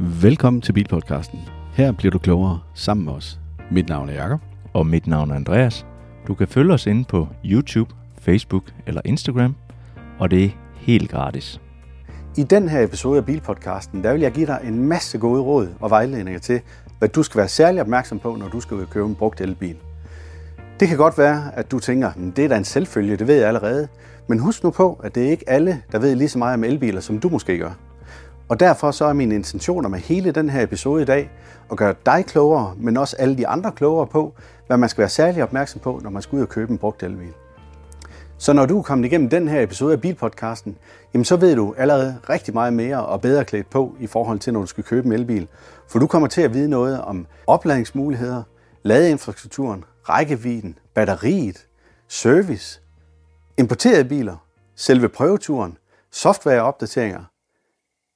Velkommen til Bilpodcasten. Her bliver du klogere sammen med os. Mit navn er Jakob. Og mit navn er Andreas. Du kan følge os inde på YouTube, Facebook eller Instagram, og det er helt gratis. I den her episode af Bilpodcasten, der vil jeg give dig en masse gode råd og vejledninger til, hvad du skal være særlig opmærksom på, når du skal ud og købe en brugt elbil. Det kan godt være, at du tænker, det er da en selvfølge, det ved jeg allerede. Men husk nu på, at det er ikke alle, der ved lige så meget om elbiler, som du måske gør. Og derfor så er min intentioner med hele den her episode i dag at gøre dig klogere, men også alle de andre klogere på, hvad man skal være særlig opmærksom på, når man skal ud og købe en brugt elbil. Så når du er kommet igennem den her episode af Bilpodcasten, jamen så ved du allerede rigtig meget mere og bedre klædt på i forhold til, når du skal købe en elbil. For du kommer til at vide noget om opladningsmuligheder, ladeinfrastrukturen, rækkevidden, batteriet, service, importerede biler, selve prøveturen, softwareopdateringer,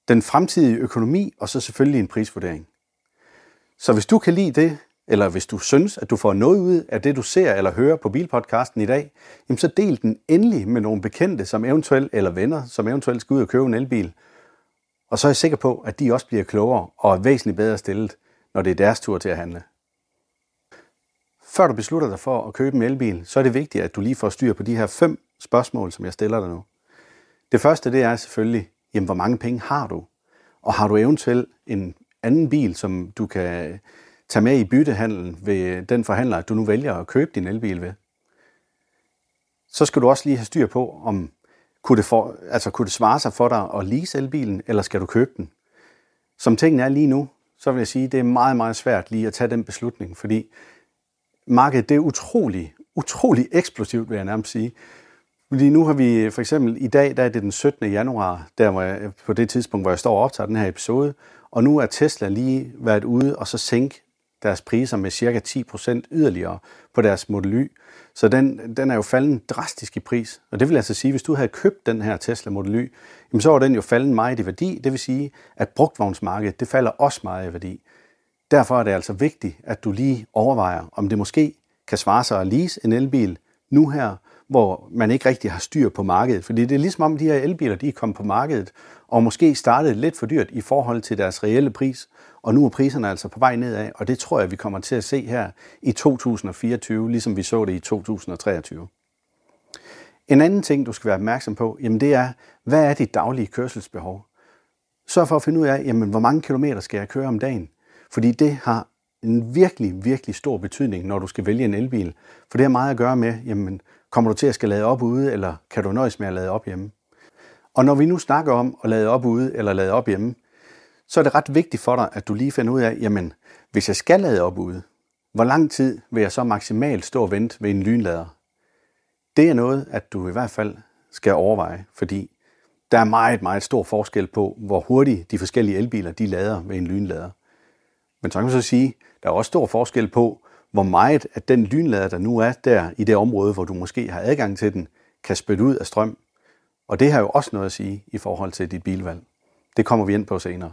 den fremtidige økonomi og så selvfølgelig en prisvurdering. Så hvis du kan lide det, eller hvis du synes, at du får noget ud af det, du ser eller hører på Bilpodcasten i dag, jamen så del den endelig med nogle bekendte, som eventuelt, eller venner, som eventuelt skal ud og købe en elbil. Og så er jeg sikker på, at de også bliver klogere og er væsentligt bedre stillet, når det er deres tur til at handle. Før du beslutter dig for at købe en elbil, så er det vigtigt, at du lige får styr på de her fem spørgsmål, som jeg stiller dig nu. Det første, det er selvfølgelig, jamen hvor mange penge har du? Og har du eventuelt en anden bil, som du kan tage med i byttehandlen ved den forhandler, du nu vælger at købe din elbil ved? Så skal du også lige have styr på, om kunne det, for, altså, kunne det svare sig for dig at lease elbilen, eller skal du købe den? Som tingene er lige nu, så vil jeg sige, at det er meget, meget svært lige at tage den beslutning, fordi markedet det er utrolig, utrolig eksplosivt, vil jeg nærmest sige. Fordi nu har vi for eksempel i dag, der er det den 17. januar, der hvor jeg, på det tidspunkt, hvor jeg står og optager den her episode, og nu er Tesla lige været ude og så sænke deres priser med cirka 10% yderligere på deres Model Y. Så den, den er jo faldet drastisk i pris. Og det vil altså sige, at hvis du havde købt den her Tesla Model Y, jamen så var den jo faldet meget i værdi. Det vil sige, at brugtvognsmarkedet det falder også meget i værdi. Derfor er det altså vigtigt, at du lige overvejer, om det måske kan svare sig at lease en elbil nu her, hvor man ikke rigtig har styr på markedet. Fordi det er ligesom om de her elbiler, de er kommet på markedet, og måske startede lidt for dyrt i forhold til deres reelle pris, og nu er priserne altså på vej nedad, og det tror jeg, vi kommer til at se her i 2024, ligesom vi så det i 2023. En anden ting, du skal være opmærksom på, jamen det er, hvad er dit daglige kørselsbehov? Sørg for at finde ud af, jamen, hvor mange kilometer skal jeg køre om dagen? Fordi det har en virkelig, virkelig stor betydning, når du skal vælge en elbil. For det har meget at gøre med, jamen, kommer du til at skal lade op ude, eller kan du nøjes med at lade op hjemme? Og når vi nu snakker om at lade op ude eller lade op hjemme, så er det ret vigtigt for dig, at du lige finder ud af, jamen, hvis jeg skal lade op ude, hvor lang tid vil jeg så maksimalt stå og vente ved en lynlader? Det er noget, at du i hvert fald skal overveje, fordi der er meget, meget stor forskel på, hvor hurtigt de forskellige elbiler de lader ved en lynlader. Men så kan man så sige, der er også stor forskel på, hvor meget at den lynlader, der nu er der i det område, hvor du måske har adgang til den, kan spytte ud af strøm. Og det har jo også noget at sige i forhold til dit bilvalg. Det kommer vi ind på senere.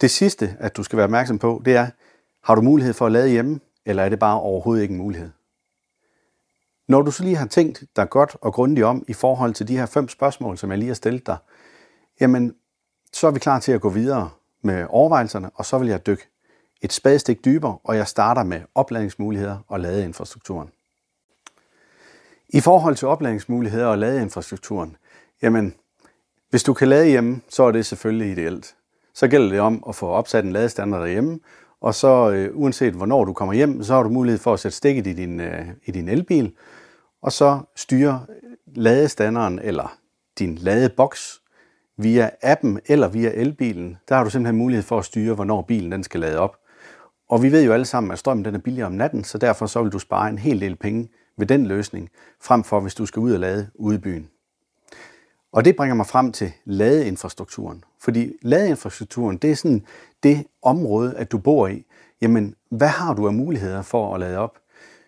Det sidste, at du skal være opmærksom på, det er, har du mulighed for at lade hjemme, eller er det bare overhovedet ikke en mulighed? Når du så lige har tænkt dig godt og grundigt om i forhold til de her fem spørgsmål, som jeg lige har stillet dig, jamen, så er vi klar til at gå videre med overvejelserne, og så vil jeg dykke et spadestik dybere, og jeg starter med opladningsmuligheder og ladeinfrastrukturen. I forhold til opladningsmuligheder og ladeinfrastrukturen, jamen, hvis du kan lade hjemme, så er det selvfølgelig ideelt. Så gælder det om at få opsat en ladestander derhjemme, og så øh, uanset hvornår du kommer hjem, så har du mulighed for at sætte stikket i din, øh, i din elbil, og så styre ladestanderen eller din ladeboks via appen eller via elbilen. Der har du simpelthen mulighed for at styre, hvornår bilen den skal lade op. Og vi ved jo alle sammen, at strømmen den er billigere om natten, så derfor så vil du spare en hel del penge ved den løsning, frem for hvis du skal ud og lade ude i byen. Og det bringer mig frem til ladeinfrastrukturen. Fordi ladeinfrastrukturen, det er sådan det område, at du bor i. Jamen, hvad har du af muligheder for at lade op?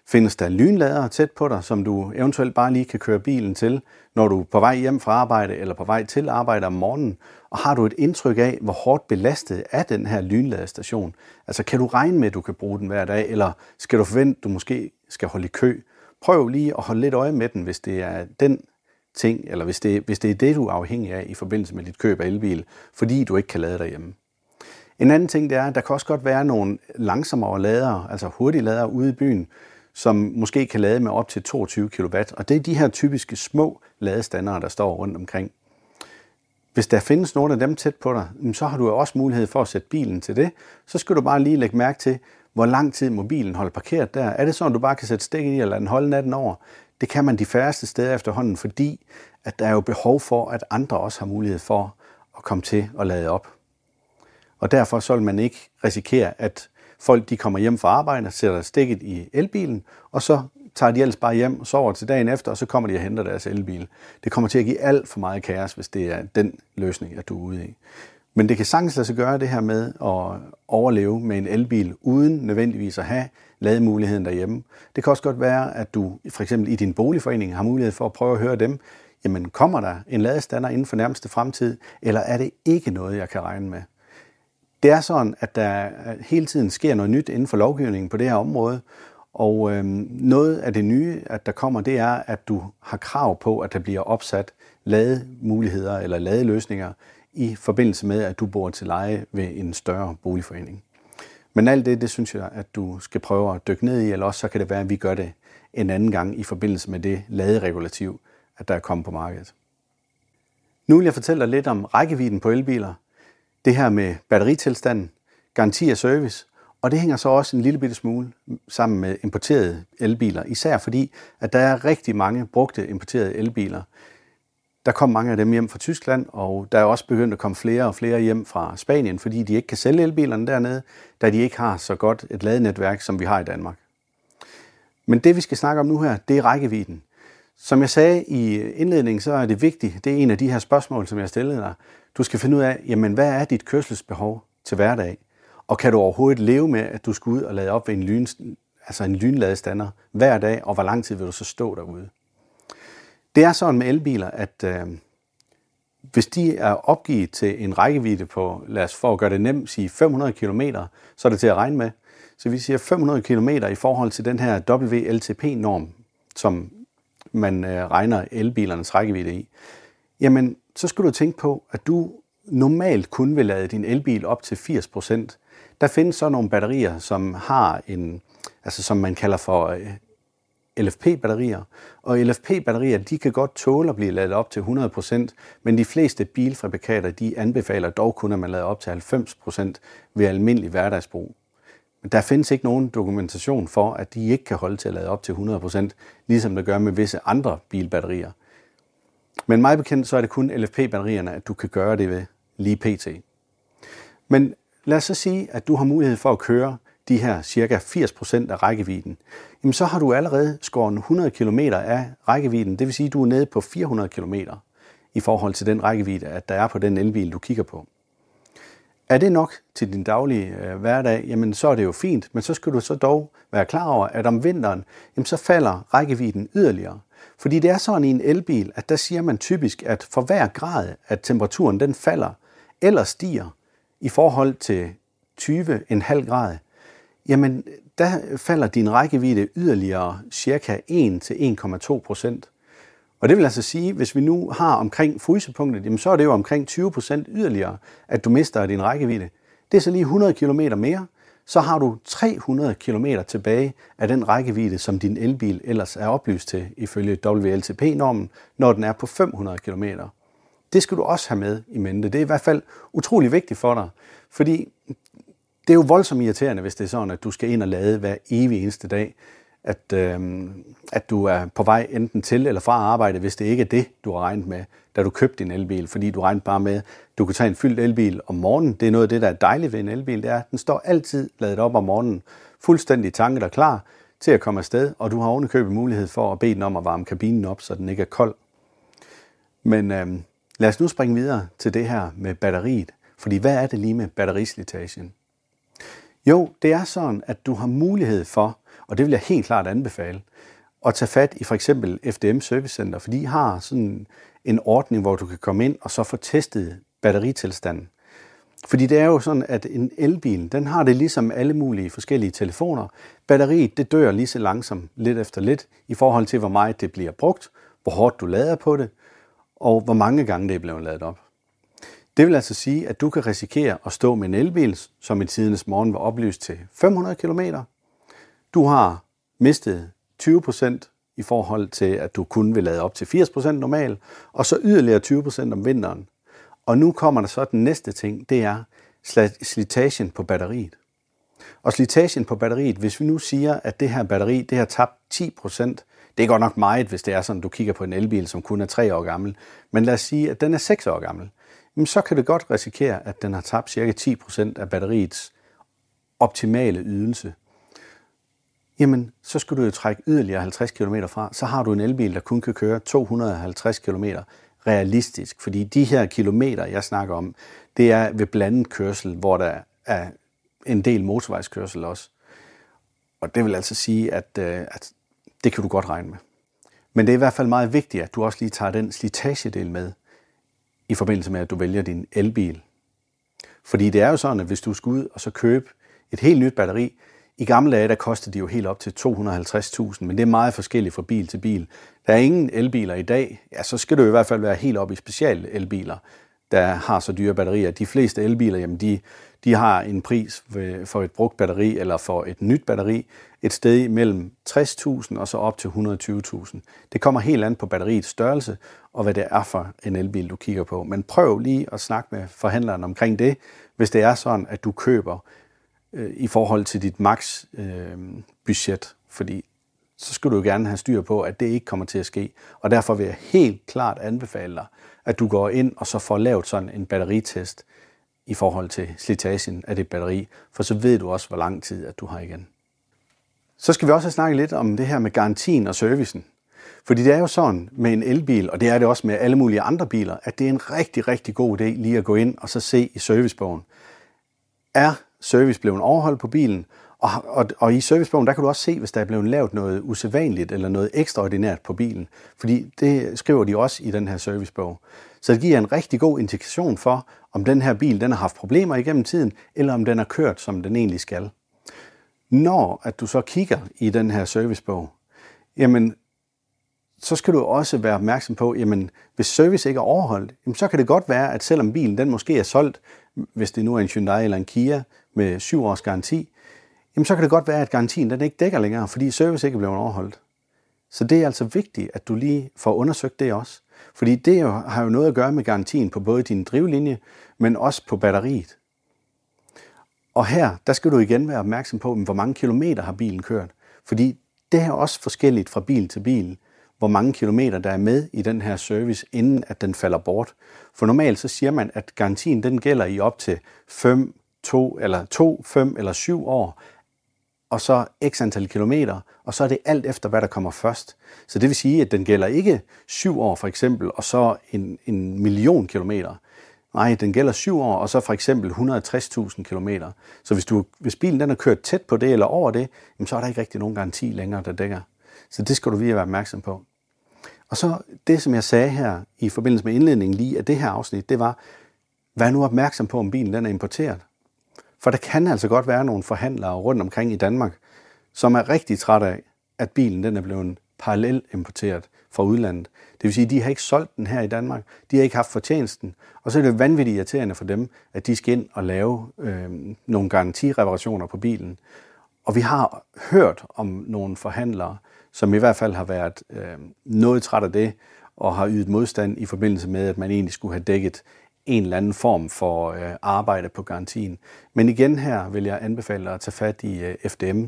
Findes der lynladere tæt på dig, som du eventuelt bare lige kan køre bilen til, når du er på vej hjem fra arbejde eller på vej til arbejde om morgenen? Og har du et indtryk af, hvor hårdt belastet er den her lynladestation? Altså kan du regne med, at du kan bruge den hver dag, eller skal du forvente, at du måske skal holde i kø? Prøv lige at holde lidt øje med den, hvis det er den ting, eller hvis det, hvis det er det, du er afhængig af i forbindelse med dit køb af elbil, fordi du ikke kan lade derhjemme. En anden ting, det er, at der kan også godt være nogle langsommere ladere, altså hurtige ladere ude i byen, som måske kan lade med op til 22 kW. Og det er de her typiske små ladestandere, der står rundt omkring. Hvis der findes nogle af dem tæt på dig, så har du også mulighed for at sætte bilen til det. Så skal du bare lige lægge mærke til, hvor lang tid mobilen holder parkeret der. Er det sådan, at du bare kan sætte stik i og lade den holde natten over? Det kan man de færreste steder efterhånden, fordi at der er jo behov for, at andre også har mulighed for at komme til at lade op. Og derfor så vil man ikke risikere, at folk de kommer hjem fra arbejde, sætter stikket i elbilen, og så tager de ellers bare hjem og sover til dagen efter, og så kommer de og henter deres elbil. Det kommer til at give alt for meget kaos, hvis det er den løsning, at du er ude i. Men det kan sagtens lade sig gøre det her med at overleve med en elbil, uden nødvendigvis at have lademuligheden derhjemme. Det kan også godt være, at du for eksempel i din boligforening har mulighed for at prøve at høre dem, jamen kommer der en ladestander inden for nærmeste fremtid, eller er det ikke noget, jeg kan regne med? Det er sådan, at der hele tiden sker noget nyt inden for lovgivningen på det her område, og øh, noget af det nye, at der kommer, det er, at du har krav på, at der bliver opsat lademuligheder eller ladeløsninger i forbindelse med, at du bor til leje ved en større boligforening. Men alt det, det synes jeg, at du skal prøve at dykke ned i, eller også så kan det være, at vi gør det en anden gang i forbindelse med det laderegulativ, at der er kommet på markedet. Nu vil jeg fortælle dig lidt om rækkevidden på elbiler, det her med batteritilstanden, garanti og service, og det hænger så også en lille bitte smule sammen med importerede elbiler, især fordi, at der er rigtig mange brugte importerede elbiler. Der kom mange af dem hjem fra Tyskland, og der er også begyndt at komme flere og flere hjem fra Spanien, fordi de ikke kan sælge elbilerne dernede, da de ikke har så godt et ladenetværk, som vi har i Danmark. Men det, vi skal snakke om nu her, det er rækkevidden. Som jeg sagde i indledningen, så er det vigtigt, det er en af de her spørgsmål, som jeg stillede dig. Du skal finde ud af, jamen, hvad er dit kørselsbehov til hverdag? Og kan du overhovedet leve med, at du skal ud og lade op ved en, lyn, altså en lynladestander hver dag, og hvor lang tid vil du så stå derude? Det er sådan med elbiler, at øh, hvis de er opgivet til en rækkevidde på, lad os for at gøre det nemt, sige 500 km, så er det til at regne med. Så vi siger 500 km i forhold til den her WLTP-norm, som man øh, regner elbilernes rækkevidde i. Jamen, så skal du tænke på, at du normalt kun vil lade din elbil op til 80%. Der findes så nogle batterier, som har en, altså som man kalder for øh, LFP-batterier. Og LFP-batterier, de kan godt tåle at blive ladet op til 100%, men de fleste bilfabrikater, de anbefaler dog kun, at man lader op til 90% ved almindelig hverdagsbrug. Men der findes ikke nogen dokumentation for, at de ikke kan holde til at lade op til 100%, ligesom det gør med visse andre bilbatterier. Men meget bekendt, så er det kun LFP-batterierne, at du kan gøre det ved lige pt. Men lad os så sige, at du har mulighed for at køre de her cirka 80% af rækkevidden, jamen så har du allerede skåret 100 km af rækkevidden. Det vil sige, at du er nede på 400 km i forhold til den rækkevidde, at der er på den elbil, du kigger på. Er det nok til din daglige øh, hverdag, jamen så er det jo fint, men så skal du så dog være klar over, at om vinteren, jamen så falder rækkevidden yderligere. Fordi det er sådan i en elbil, at der siger man typisk, at for hver grad, at temperaturen den falder eller stiger i forhold til 20,5 grad, jamen der falder din rækkevidde yderligere cirka 1-1,2 procent. Og det vil altså sige, hvis vi nu har omkring frysepunktet, jamen så er det jo omkring 20 procent yderligere, at du mister din rækkevidde. Det er så lige 100 km mere, så har du 300 km tilbage af den rækkevidde, som din elbil ellers er oplyst til ifølge WLTP-normen, når den er på 500 km. Det skal du også have med i mente. Det er i hvert fald utrolig vigtigt for dig, fordi det er jo voldsomt irriterende, hvis det er sådan, at du skal ind og lade hver evig eneste dag, at, øh, at du er på vej enten til eller fra arbejde, hvis det ikke er det, du har regnet med, da du købte din elbil, fordi du regnede bare med, at du kunne tage en fyldt elbil om morgenen. Det er noget af det, der er dejligt ved en elbil, det er, at den står altid ladet op om morgenen, fuldstændig tanket og klar til at komme afsted, og du har ovenikøbet mulighed for at bede den om at varme kabinen op, så den ikke er kold. Men øh, lad os nu springe videre til det her med batteriet, fordi hvad er det lige med batterislitagen? Jo, det er sådan, at du har mulighed for, og det vil jeg helt klart anbefale, at tage fat i for eksempel FDM Service Center, for de har sådan en ordning, hvor du kan komme ind og så få testet batteritilstanden. Fordi det er jo sådan, at en elbil, den har det ligesom alle mulige forskellige telefoner. Batteriet, det dør lige så langsomt, lidt efter lidt, i forhold til, hvor meget det bliver brugt, hvor hårdt du lader på det, og hvor mange gange det er blevet ladet op. Det vil altså sige, at du kan risikere at stå med en elbil, som i tidens morgen var oplyst til 500 km. Du har mistet 20% i forhold til, at du kun vil lade op til 80% normalt, og så yderligere 20% om vinteren. Og nu kommer der så den næste ting, det er slitagen på batteriet. Og slitagen på batteriet, hvis vi nu siger, at det her batteri, det har tabt 10%, det er godt nok meget, hvis det er sådan, du kigger på en elbil, som kun er 3 år gammel, men lad os sige, at den er 6 år gammel, så kan det godt risikere, at den har tabt cirka 10% af batteriets optimale ydelse jamen så skal du jo trække yderligere 50 km fra, så har du en elbil, der kun kan køre 250 km realistisk. Fordi de her kilometer, jeg snakker om, det er ved blandet kørsel, hvor der er en del motorvejskørsel også. Og det vil altså sige, at, øh, at det kan du godt regne med. Men det er i hvert fald meget vigtigt, at du også lige tager den slitagedel med i forbindelse med, at du vælger din elbil. Fordi det er jo sådan, at hvis du skal ud og så købe et helt nyt batteri, i gamle dage, der kostede de jo helt op til 250.000, men det er meget forskelligt fra bil til bil. Der er ingen elbiler i dag, ja, så skal du i hvert fald være helt op i special elbiler, der har så dyre batterier. De fleste elbiler, jamen de, de har en pris for et brugt batteri eller for et nyt batteri et sted mellem 60.000 og så op til 120.000. Det kommer helt an på batteriets størrelse og hvad det er for en elbil, du kigger på. Men prøv lige at snakke med forhandleren omkring det, hvis det er sådan, at du køber øh, i forhold til dit max øh, budget, fordi så skal du jo gerne have styr på, at det ikke kommer til at ske. Og derfor vil jeg helt klart anbefale dig, at du går ind og så får lavet sådan en batteritest i forhold til slitagen af det batteri, for så ved du også, hvor lang tid at du har igen. Så skal vi også have snakket lidt om det her med garantien og servicen. Fordi det er jo sådan med en elbil, og det er det også med alle mulige andre biler, at det er en rigtig, rigtig god idé lige at gå ind og så se i servicebogen. Er service blevet overholdt på bilen, og, og, og i servicebogen, der kan du også se, hvis der er blevet lavet noget usædvanligt eller noget ekstraordinært på bilen. Fordi det skriver de også i den her servicebog. Så det giver en rigtig god indikation for, om den her bil den har haft problemer igennem tiden, eller om den har kørt, som den egentlig skal. Når at du så kigger i den her servicebog, jamen, så skal du også være opmærksom på, jamen, hvis service ikke er overholdt, jamen, så kan det godt være, at selvom bilen den måske er solgt, hvis det nu er en Hyundai eller en Kia, med syv års garanti, jamen så kan det godt være, at garantien den ikke dækker længere, fordi service ikke er blevet overholdt. Så det er altså vigtigt, at du lige får undersøgt det også. Fordi det har jo noget at gøre med garantien på både din drivlinje, men også på batteriet. Og her, der skal du igen være opmærksom på, hvor mange kilometer har bilen kørt. Fordi det er også forskelligt fra bil til bil, hvor mange kilometer der er med i den her service, inden at den falder bort. For normalt så siger man, at garantien den gælder i op til 5, to, eller to, fem eller syv år, og så x antal kilometer, og så er det alt efter, hvad der kommer først. Så det vil sige, at den gælder ikke syv år for eksempel, og så en, en million kilometer. Nej, den gælder syv år, og så for eksempel 160.000 kilometer. Så hvis, du, hvis bilen den har kørt tæt på det eller over det, jamen så er der ikke rigtig nogen garanti længere, der dækker. Så det skal du virkelig være opmærksom på. Og så det, som jeg sagde her i forbindelse med indledningen lige af det her afsnit, det var, vær nu opmærksom på, om bilen den er importeret. For der kan altså godt være nogle forhandlere rundt omkring i Danmark, som er rigtig trætte af, at bilen den er blevet parallel importeret fra udlandet. Det vil sige, at de har ikke solgt den her i Danmark, de har ikke haft fortjenesten, og så er det vanvittigt irriterende for dem, at de skal ind og lave øh, nogle garantireparationer på bilen. Og vi har hørt om nogle forhandlere, som i hvert fald har været øh, noget træt af det, og har ydet modstand i forbindelse med, at man egentlig skulle have dækket en eller anden form for øh, arbejde på garantien. Men igen her vil jeg anbefale dig at tage fat i øh, FDM.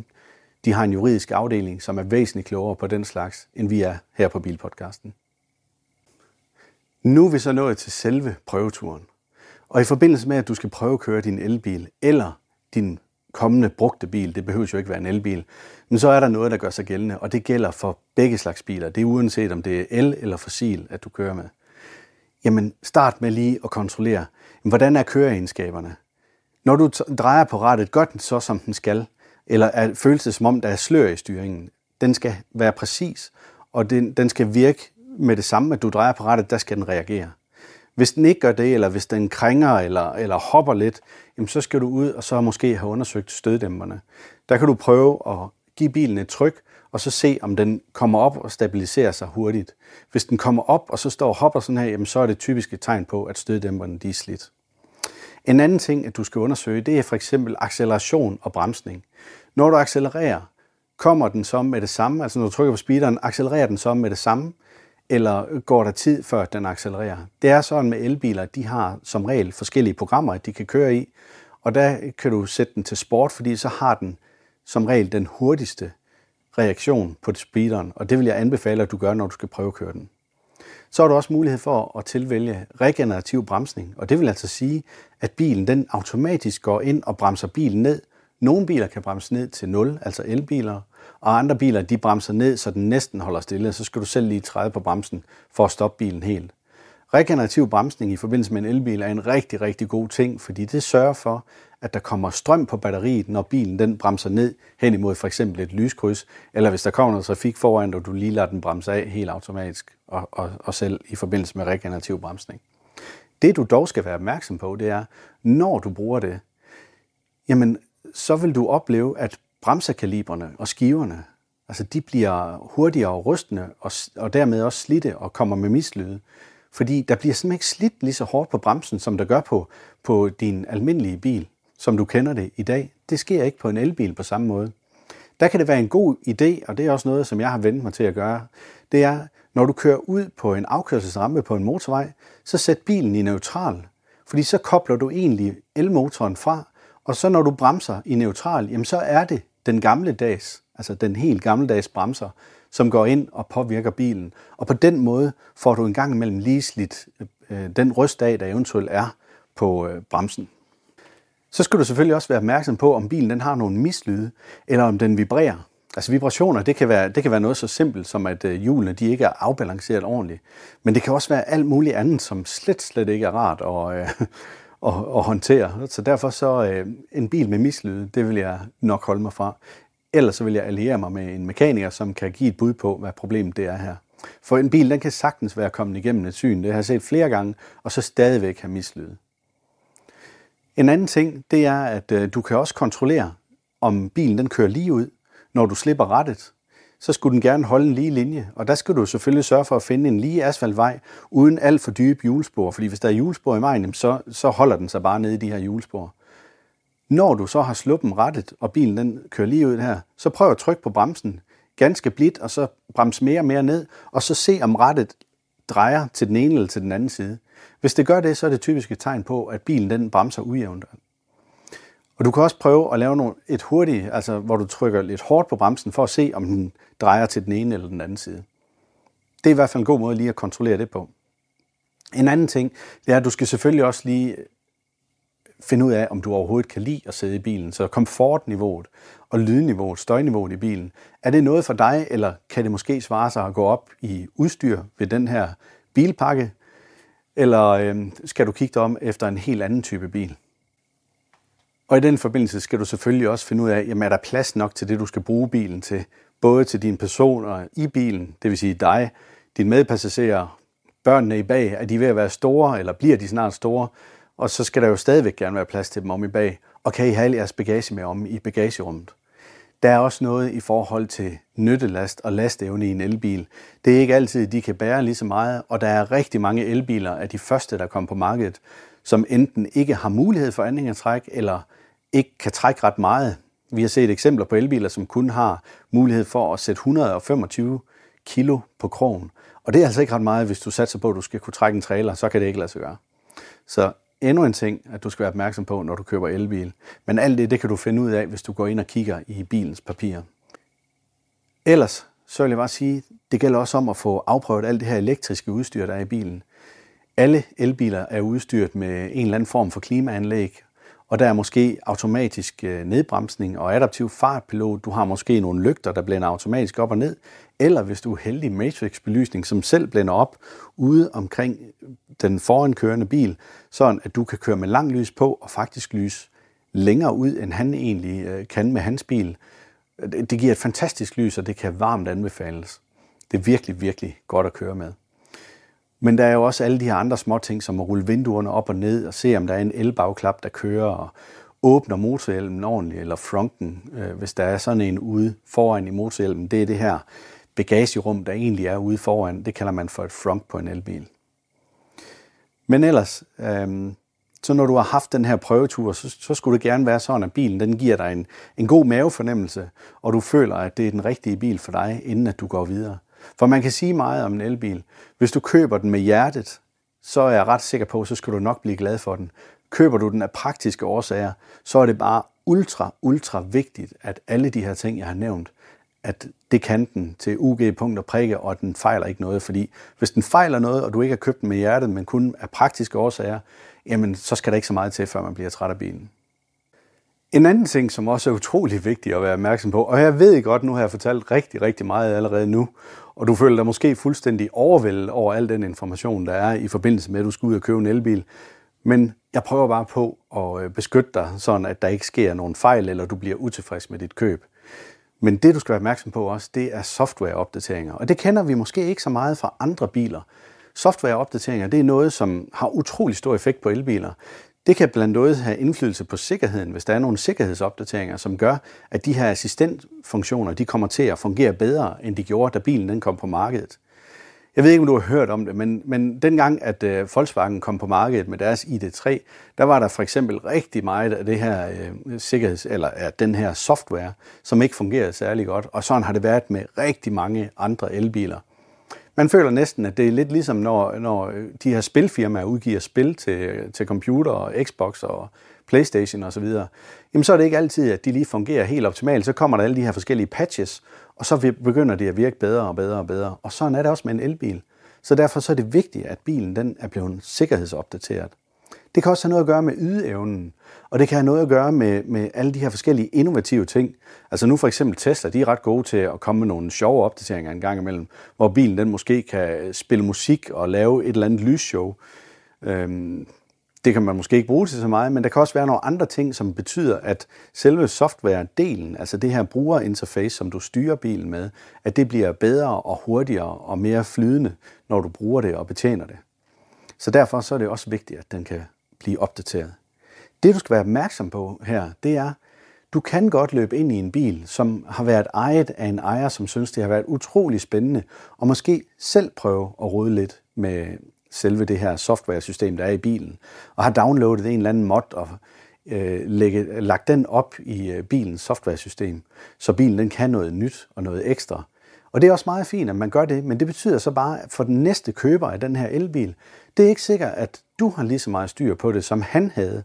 De har en juridisk afdeling, som er væsentligt klogere på den slags, end vi er her på Bilpodcasten. Nu er vi så nået til selve prøveturen. Og i forbindelse med, at du skal prøve at køre din elbil eller din kommende brugte bil, det behøver jo ikke være en elbil, men så er der noget, der gør sig gældende, og det gælder for begge slags biler. Det er uanset om det er el eller fossil, at du kører med jamen start med lige at kontrollere, hvordan er køreegenskaberne? Når du drejer på rattet, gør den så, som den skal? Eller er, føles det, som om der er slør i styringen? Den skal være præcis, og den, den skal virke med det samme, at du drejer på rattet, der skal den reagere. Hvis den ikke gør det, eller hvis den krænger eller, eller hopper lidt, jamen så skal du ud og så måske have undersøgt støddæmperne. Der kan du prøve at give bilen et tryk, og så se, om den kommer op og stabiliserer sig hurtigt. Hvis den kommer op, og så står og hopper sådan her, jamen, så er det typisk et tegn på, at støddæmperne de er slidt. En anden ting, at du skal undersøge, det er for eksempel acceleration og bremsning. Når du accelererer, kommer den så med det samme, altså når du trykker på speederen, accelererer den så med det samme, eller går der tid før den accelererer? Det er sådan med elbiler, de har som regel forskellige programmer, de kan køre i, og der kan du sætte den til sport, fordi så har den som regel den hurtigste reaktion på speederen, og det vil jeg anbefale, at du gør, når du skal prøve at køre den. Så har du også mulighed for at tilvælge regenerativ bremsning, og det vil altså sige, at bilen den automatisk går ind og bremser bilen ned. Nogle biler kan bremse ned til 0, altså elbiler, og andre biler de bremser ned, så den næsten holder stille. Så skal du selv lige træde på bremsen for at stoppe bilen helt. Regenerativ bremsning i forbindelse med en elbil er en rigtig, rigtig god ting, fordi det sørger for, at der kommer strøm på batteriet, når bilen den bremser ned hen imod for eksempel et lyskryds, eller hvis der kommer noget trafik foran, og du lige lader den bremse af helt automatisk, og, og, og selv i forbindelse med regenerativ bremsning. Det du dog skal være opmærksom på, det er, når du bruger det, jamen så vil du opleve, at bremsekaliberne og skiverne, altså de bliver hurtigere og rystende, og, og dermed også slidte og kommer med mislyde. Fordi der bliver simpelthen ikke slidt lige så hårdt på bremsen, som der gør på, på din almindelige bil, som du kender det i dag. Det sker ikke på en elbil på samme måde. Der kan det være en god idé, og det er også noget, som jeg har vendt mig til at gøre, det er, når du kører ud på en afkørselsrampe på en motorvej, så sæt bilen i neutral, fordi så kobler du egentlig elmotoren fra, og så når du bremser i neutral, jamen så er det den gamle dags, altså den helt gammeldags bremser, som går ind og påvirker bilen. Og på den måde får du en gang imellem lige slidt øh, øh den rystdag, der eventuelt er på øh, bremsen. Så skal du selvfølgelig også være opmærksom på, om bilen den har nogle mislyde, eller om den vibrerer. Altså vibrationer, det kan være, det kan være noget så simpelt som, at øh, hjulene de ikke er afbalanceret ordentligt. Men det kan også være alt muligt andet, som slet, slet ikke er rart at, øh, at, at håndtere. Så derfor så øh, en bil med mislyde, det vil jeg nok holde mig fra. Ellers så vil jeg alliere mig med en mekaniker, som kan give et bud på, hvad problemet det er her. For en bil, den kan sagtens være kommet igennem et syn. Det har jeg set flere gange, og så stadigvæk have mislyde. En anden ting, det er, at øh, du kan også kontrollere, om bilen den kører lige ud. Når du slipper rettet, så skulle den gerne holde en lige linje. Og der skal du selvfølgelig sørge for at finde en lige asfaltvej, uden alt for dybe hjulspor. Fordi hvis der er hjulspor i vejen, så, så holder den sig bare nede i de her hjulspor. Når du så har sluppen rettet, og bilen den kører lige ud her, så prøv at trykke på bremsen ganske blidt, og så bremse mere og mere ned, og så se om rettet drejer til den ene eller til den anden side. Hvis det gør det, så er det typisk et tegn på, at bilen den bremser ujævnt. Og du kan også prøve at lave nogle, et hurtigt, altså hvor du trykker lidt hårdt på bremsen, for at se, om den drejer til den ene eller den anden side. Det er i hvert fald en god måde lige at kontrollere det på. En anden ting, det er, at du skal selvfølgelig også lige finde ud af, om du overhovedet kan lide at sidde i bilen. Så komfortniveauet og lydniveauet, støjniveauet i bilen, er det noget for dig, eller kan det måske svare sig at gå op i udstyr ved den her bilpakke, eller øh, skal du kigge dig om efter en helt anden type bil? Og i den forbindelse skal du selvfølgelig også finde ud af, jamen er der plads nok til det, du skal bruge bilen til, både til dine personer i bilen, det vil sige dig, dine medpassagerer, børnene i bag, er de ved at være store, eller bliver de snart store, og så skal der jo stadigvæk gerne være plads til dem om i bag, og kan I have jeres bagage med om i bagagerummet. Der er også noget i forhold til nyttelast og lastevne i en elbil. Det er ikke altid, de kan bære lige så meget, og der er rigtig mange elbiler af de første, der kom på markedet, som enten ikke har mulighed for anhængertræk, eller ikke kan trække ret meget. Vi har set eksempler på elbiler, som kun har mulighed for at sætte 125 kilo på krogen. Og det er altså ikke ret meget, hvis du satser på, at du skal kunne trække en trailer, så kan det ikke lade sig gøre. Så endnu en ting, at du skal være opmærksom på, når du køber elbil. Men alt det, det kan du finde ud af, hvis du går ind og kigger i bilens papirer. Ellers, så vil jeg bare sige, det gælder også om at få afprøvet alt det her elektriske udstyr, der er i bilen. Alle elbiler er udstyret med en eller anden form for klimaanlæg, og der er måske automatisk øh, nedbremsning og adaptiv fartpilot. Du har måske nogle lygter, der blænder automatisk op og ned. Eller hvis du er heldig, matrixbelysning, som selv blænder op ude omkring øh, den forankørende bil, sådan at du kan køre med lang lys på og faktisk lys længere ud, end han egentlig øh, kan med hans bil. Det giver et fantastisk lys, og det kan varmt anbefales. Det er virkelig, virkelig godt at køre med. Men der er jo også alle de her andre små ting, som at rulle vinduerne op og ned og se, om der er en elbagklap, der kører og åbner motorhjelmen ordentligt, eller fronten, øh, hvis der er sådan en ude foran i motorhjelmen. Det er det her bagagerum, der egentlig er ude foran. Det kalder man for et front på en elbil. Men ellers, øh, Så når du har haft den her prøvetur, så, så skulle det gerne være sådan, at bilen den giver dig en, en god mavefornemmelse, og du føler, at det er den rigtige bil for dig, inden at du går videre. For man kan sige meget om en elbil. Hvis du køber den med hjertet, så er jeg ret sikker på, så skal du nok blive glad for den. Køber du den af praktiske årsager, så er det bare ultra, ultra vigtigt, at alle de her ting, jeg har nævnt, at det kan den til UG punkt og prikke, og at den fejler ikke noget. Fordi hvis den fejler noget, og du ikke har købt den med hjertet, men kun af praktiske årsager, jamen så skal der ikke så meget til, før man bliver træt af bilen. En anden ting, som også er utrolig vigtig at være opmærksom på, og jeg ved godt, nu har jeg fortalt rigtig, rigtig meget allerede nu, og du føler dig måske fuldstændig overvældet over al den information, der er i forbindelse med, at du skal ud og købe en elbil. Men jeg prøver bare på at øh, beskytte dig, sådan at der ikke sker nogen fejl, eller du bliver utilfreds med dit køb. Men det, du skal være opmærksom på også, det er softwareopdateringer. Og det kender vi måske ikke så meget fra andre biler. Softwareopdateringer, det er noget, som har utrolig stor effekt på elbiler. Det kan blandt andet have indflydelse på sikkerheden, hvis der er nogle sikkerhedsopdateringer, som gør, at de her assistentfunktioner de kommer til at fungere bedre, end de gjorde, da bilen den kom på markedet. Jeg ved ikke, om du har hørt om det, men, men dengang, at øh, Volkswagen kom på markedet med deres ID3, der var der for eksempel rigtig meget af det her øh, sikkerheds, eller af den her software, som ikke fungerede særlig godt. Og sådan har det været med rigtig mange andre elbiler. Man føler næsten, at det er lidt ligesom, når, når øh, de her spilfirmaer udgiver spil til, til computer og Xbox og Playstation osv., jamen så er det ikke altid, at de lige fungerer helt optimalt. Så kommer der alle de her forskellige patches, og så begynder de at virke bedre og bedre og bedre. Og sådan er det også med en elbil. Så derfor så er det vigtigt, at bilen den er blevet sikkerhedsopdateret. Det kan også have noget at gøre med ydeevnen, og det kan have noget at gøre med, med alle de her forskellige innovative ting. Altså nu for eksempel Tesla, de er ret gode til at komme med nogle sjove opdateringer en gang imellem, hvor bilen den måske kan spille musik og lave et eller andet lysshow. Øhm, det kan man måske ikke bruge til så meget, men der kan også være nogle andre ting, som betyder, at selve software-delen, altså det her brugerinterface, som du styrer bilen med, at det bliver bedre og hurtigere og mere flydende, når du bruger det og betjener det. Så derfor så er det også vigtigt, at den kan blive opdateret. Det du skal være opmærksom på her, det er, du kan godt løbe ind i en bil, som har været ejet af en ejer, som synes, det har været utrolig spændende, og måske selv prøve at rode lidt med selve det her software-system, der er i bilen, og har downloadet en eller anden mod og øh, lægge, lagt den op i øh, bilens software-system, så bilen den kan noget nyt og noget ekstra. Og det er også meget fint, at man gør det, men det betyder så bare, at for den næste køber af den her elbil, det er ikke sikkert, at du har lige så meget styr på det, som han havde.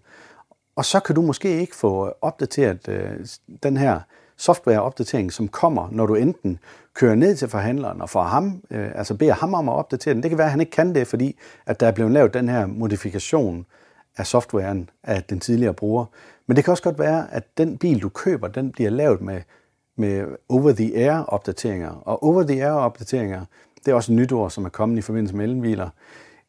Og så kan du måske ikke få opdateret øh, den her softwareopdatering, som kommer, når du enten kører ned til forhandleren og får ham, øh, altså beder ham om at opdatere den. Det kan være, at han ikke kan det, fordi at der er blevet lavet den her modifikation af softwaren af den tidligere bruger. Men det kan også godt være, at den bil, du køber, den bliver lavet med, med over-the-air opdateringer. Og over-the-air opdateringer, det er også et nyt ord, som er kommet i forbindelse med elbiler.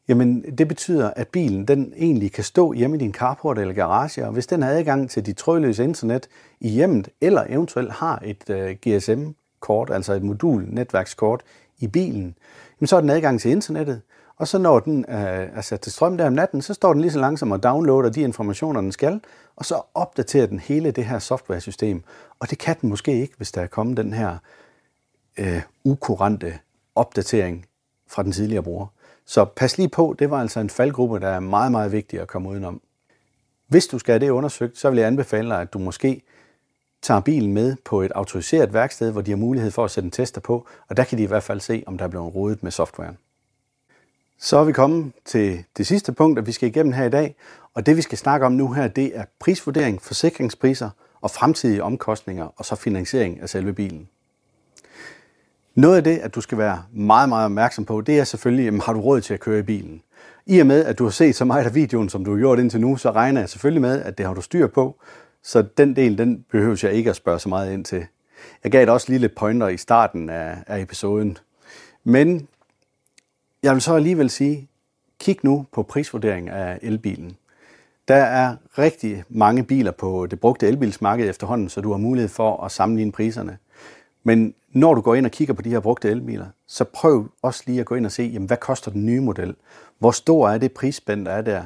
Jamen, det betyder, at bilen den egentlig kan stå hjemme i din carport eller garage, og hvis den har adgang til dit trådløse internet i hjemmet, eller eventuelt har et uh, øh, GSM-kort, altså et modul-netværkskort i bilen, jamen, så er den adgang til internettet, og så når den uh, er sat til strøm der om natten, så står den lige så langsomt og downloader de informationer, den skal, og så opdaterer den hele det her software-system. Og det kan den måske ikke, hvis der er kommet den her uh, ukurante opdatering fra den tidligere bruger. Så pas lige på, det var altså en faldgruppe, der er meget, meget vigtig at komme udenom. Hvis du skal have det undersøgt, så vil jeg anbefale dig, at du måske tager bilen med på et autoriseret værksted, hvor de har mulighed for at sætte en tester på, og der kan de i hvert fald se, om der er blevet rodet med softwaren. Så er vi kommet til det sidste punkt, at vi skal igennem her i dag, og det vi skal snakke om nu her, det er prisvurdering, forsikringspriser og fremtidige omkostninger, og så finansiering af selve bilen. Noget af det, at du skal være meget, meget opmærksom på, det er selvfølgelig, jamen, har du råd til at køre i bilen? I og med, at du har set så meget af videoen, som du har gjort indtil nu, så regner jeg selvfølgelig med, at det har du styr på. Så den del, den behøver jeg ikke at spørge så meget ind til. Jeg gav dig også lige lidt pointer i starten af, af episoden. Men jeg vil så alligevel sige, kig nu på prisvurdering af elbilen. Der er rigtig mange biler på det brugte elbilsmarked efterhånden, så du har mulighed for at sammenligne priserne. Men når du går ind og kigger på de her brugte elbiler, så prøv også lige at gå ind og se, jamen, hvad koster den nye model? Hvor stor er det prisspænd, der er der?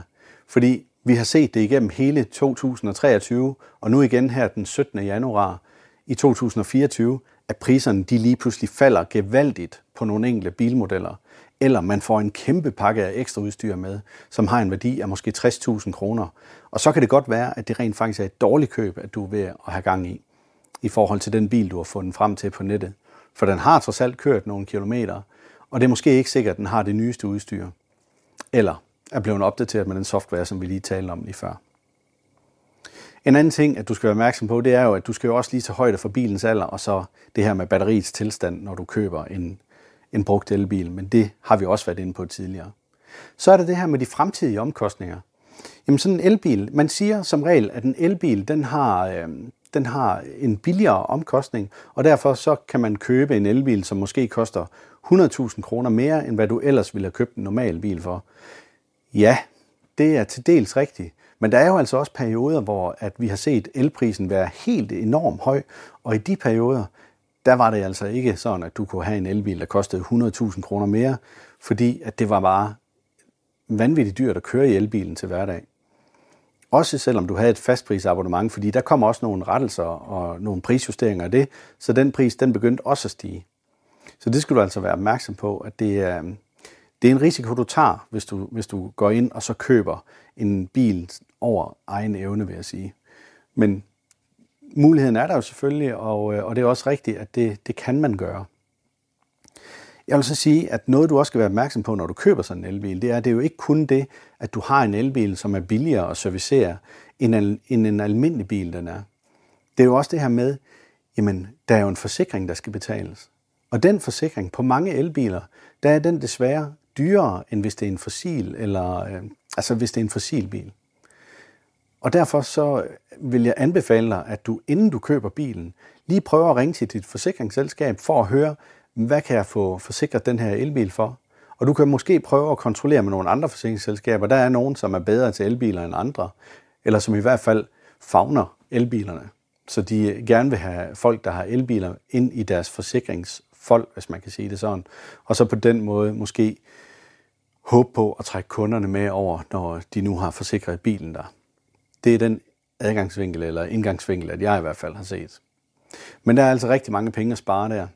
Fordi vi har set det igennem hele 2023, og nu igen her den 17. januar i 2024, at priserne de lige pludselig falder gevaldigt på nogle enkelte bilmodeller. eller man får en kæmpe pakke af ekstra udstyr med, som har en værdi af måske 60.000 kroner. Og så kan det godt være, at det rent faktisk er et dårligt køb, at du er ved at have gang i, i forhold til den bil, du har fundet frem til på nettet. For den har trods alt kørt nogle kilometer, og det er måske ikke sikkert, at den har det nyeste udstyr. Eller er blevet opdateret med den software, som vi lige talte om lige før. En anden ting, at du skal være opmærksom på, det er jo, at du skal jo også lige tage højde for bilens alder, og så det her med batteriets tilstand, når du køber en, en brugt elbil. Men det har vi også været inde på tidligere. Så er der det her med de fremtidige omkostninger. Jamen sådan en elbil, man siger som regel, at en elbil, den har, øh, den har en billigere omkostning, og derfor så kan man købe en elbil, som måske koster 100.000 kroner mere, end hvad du ellers ville have købt en normal bil for. Ja, det er til dels rigtigt. Men der er jo altså også perioder, hvor at vi har set elprisen være helt enormt høj, og i de perioder, der var det altså ikke sådan, at du kunne have en elbil, der kostede 100.000 kroner mere, fordi at det var bare vanvittigt dyrt at køre i elbilen til hverdag. Også selvom du havde et fastprisabonnement, fordi der kommer også nogle rettelser og nogle prisjusteringer af det, så den pris den begyndte også at stige. Så det skal du altså være opmærksom på, at det er, øh, det er en risiko, du tager, hvis du, hvis du går ind og så køber en bil over egen evne, vil jeg sige. Men muligheden er der jo selvfølgelig, og, øh, og det er også rigtigt, at det, det kan man gøre. Jeg vil så sige, at noget du også skal være opmærksom på, når du køber sådan en elbil, det er, at det er jo ikke kun det, at du har en elbil, som er billigere at servicere, end en, end en almindelig bil, den er. Det er jo også det her med, jamen, der er jo en forsikring, der skal betales. Og den forsikring på mange elbiler, der er den desværre dyrere, end hvis det er en fossil, eller øh, altså hvis det er en fossilbil. Og derfor så vil jeg anbefale dig, at du inden du køber bilen, lige prøver at ringe til dit forsikringsselskab for at høre, hvad kan jeg få forsikret den her elbil for? Og du kan måske prøve at kontrollere med nogle andre forsikringsselskaber. Der er nogen, som er bedre til elbiler end andre, eller som i hvert fald fagner elbilerne. Så de gerne vil have folk, der har elbiler, ind i deres forsikringsfolk, hvis man kan sige det sådan. Og så på den måde måske håbe på at trække kunderne med over, når de nu har forsikret bilen der. Det er den adgangsvinkel eller indgangsvinkel, at jeg i hvert fald har set. Men der er altså rigtig mange penge at spare der.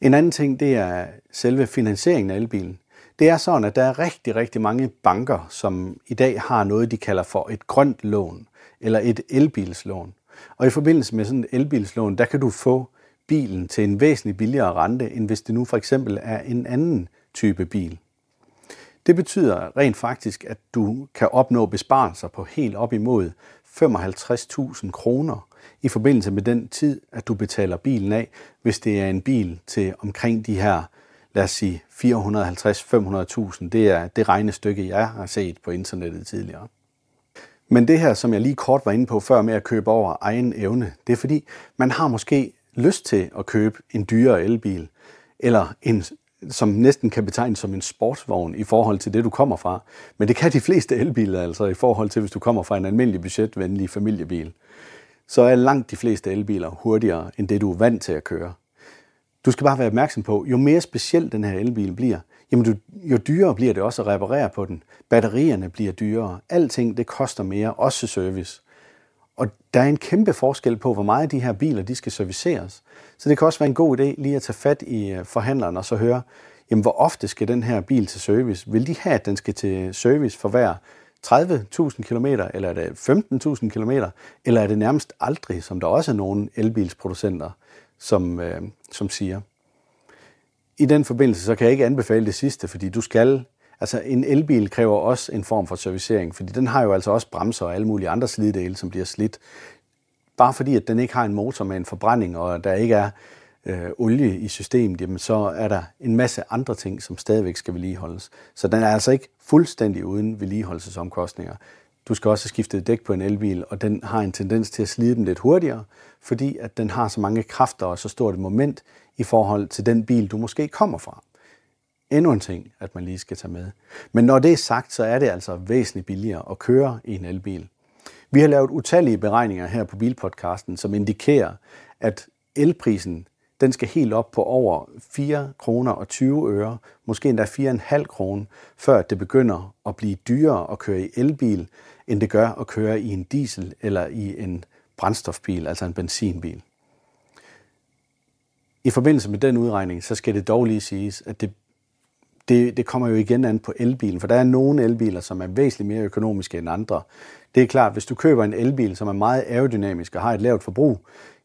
En anden ting, det er selve finansieringen af elbilen. Det er sådan, at der er rigtig, rigtig mange banker, som i dag har noget, de kalder for et grønt lån, eller et elbilslån. Og i forbindelse med sådan et elbilslån, der kan du få bilen til en væsentlig billigere rente, end hvis det nu for eksempel er en anden type bil. Det betyder rent faktisk, at du kan opnå besparelser på helt op imod 55.000 kroner i forbindelse med den tid, at du betaler bilen af, hvis det er en bil til omkring de her, lad os sige, 450-500.000. Det er det regnestykke, jeg har set på internettet tidligere. Men det her, som jeg lige kort var inde på før med at købe over egen evne, det er fordi, man har måske lyst til at købe en dyrere elbil, eller en som næsten kan betegnes som en sportsvogn i forhold til det, du kommer fra. Men det kan de fleste elbiler altså i forhold til, hvis du kommer fra en almindelig budgetvenlig familiebil. Så er langt de fleste elbiler hurtigere end det, du er vant til at køre. Du skal bare være opmærksom på, jo mere speciel den her elbil bliver, jamen du, jo dyrere bliver det også at reparere på den. Batterierne bliver dyrere. Alting det koster mere, også service. Og der er en kæmpe forskel på, hvor meget de her biler de skal serviceres. Så det kan også være en god idé lige at tage fat i øh, forhandleren og så høre, jamen hvor ofte skal den her bil til service? Vil de have, at den skal til service for hver 30.000 km, eller er det 15.000 km, eller er det nærmest aldrig, som der også er nogle elbilsproducenter, som, øh, som siger. I den forbindelse så kan jeg ikke anbefale det sidste, fordi du skal Altså en elbil kræver også en form for servicering, fordi den har jo altså også bremser og alle mulige andre slidedele, som bliver slidt. Bare fordi, at den ikke har en motor med en forbrænding, og der ikke er øh, olie i systemet, jamen så er der en masse andre ting, som stadigvæk skal vedligeholdes. Så den er altså ikke fuldstændig uden vedligeholdelsesomkostninger. Du skal også have skiftet dæk på en elbil, og den har en tendens til at slide dem lidt hurtigere, fordi at den har så mange kræfter og så stort et moment i forhold til den bil, du måske kommer fra endnu en ting, at man lige skal tage med. Men når det er sagt, så er det altså væsentligt billigere at køre i en elbil. Vi har lavet utallige beregninger her på Bilpodcasten, som indikerer, at elprisen den skal helt op på over 4 kroner og 20 øre, måske endda 4,5 kroner, før det begynder at blive dyrere at køre i elbil, end det gør at køre i en diesel eller i en brændstofbil, altså en benzinbil. I forbindelse med den udregning, så skal det dog lige siges, at det det, det kommer jo igen an på elbilen, for der er nogle elbiler, som er væsentligt mere økonomiske end andre. Det er klart, hvis du køber en elbil, som er meget aerodynamisk og har et lavt forbrug,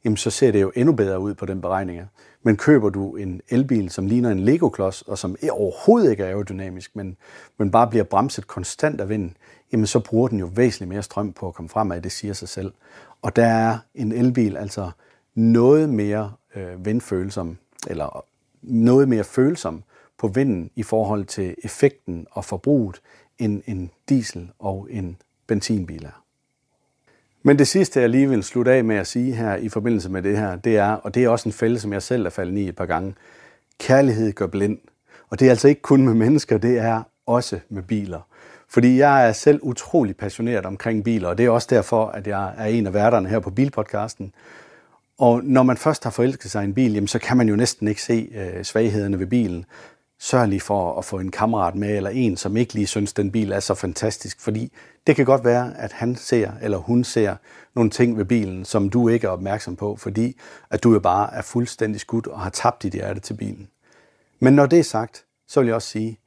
jamen så ser det jo endnu bedre ud på den beregning. Men køber du en elbil, som ligner en Lego-klods, og som overhovedet ikke er aerodynamisk, men, men bare bliver bremset konstant af vinden, jamen så bruger den jo væsentligt mere strøm på at komme fremad, det siger sig selv. Og der er en elbil altså noget mere øh, vindfølsom, eller noget mere følsom på vinden i forhold til effekten og forbruget, end en diesel og en benzinbil er. Men det sidste, jeg lige vil slutte af med at sige her i forbindelse med det her, det er, og det er også en fælde, som jeg selv er faldet i et par gange, kærlighed gør blind. Og det er altså ikke kun med mennesker, det er også med biler. Fordi jeg er selv utrolig passioneret omkring biler, og det er også derfor, at jeg er en af værterne her på Bilpodcasten. Og når man først har forelsket sig i en bil, jamen, så kan man jo næsten ikke se øh, svaghederne ved bilen sørg lige for at få en kammerat med, eller en, som ikke lige synes, den bil er så fantastisk, fordi det kan godt være, at han ser, eller hun ser nogle ting ved bilen, som du ikke er opmærksom på, fordi at du jo bare er fuldstændig skudt og har tabt dit hjerte til bilen. Men når det er sagt, så vil jeg også sige,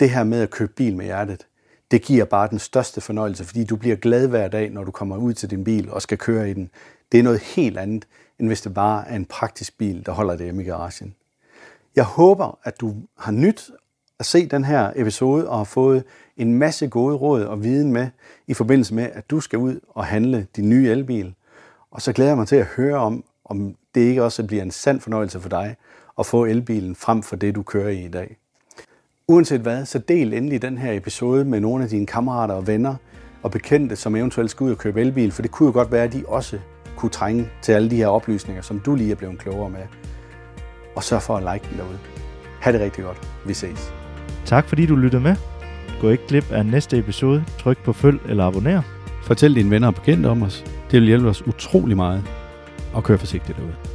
det her med at købe bil med hjertet, det giver bare den største fornøjelse, fordi du bliver glad hver dag, når du kommer ud til din bil og skal køre i den. Det er noget helt andet, end hvis det bare er en praktisk bil, der holder det hjemme i garagen. Jeg håber, at du har nyt at se den her episode og har fået en masse gode råd og viden med i forbindelse med, at du skal ud og handle din nye elbil. Og så glæder jeg mig til at høre om, om det ikke også bliver en sand fornøjelse for dig at få elbilen frem for det, du kører i i dag. Uanset hvad, så del endelig den her episode med nogle af dine kammerater og venner og bekendte, som eventuelt skal ud og købe elbil, for det kunne jo godt være, at de også kunne trænge til alle de her oplysninger, som du lige er blevet klogere med og sørg for at like den derude. Ha' det rigtig godt. Vi ses. Tak fordi du lyttede med. Gå ikke glip af næste episode. Tryk på følg eller abonner. Fortæl dine venner og bekendte om os. Det vil hjælpe os utrolig meget. Og kør forsigtigt derude.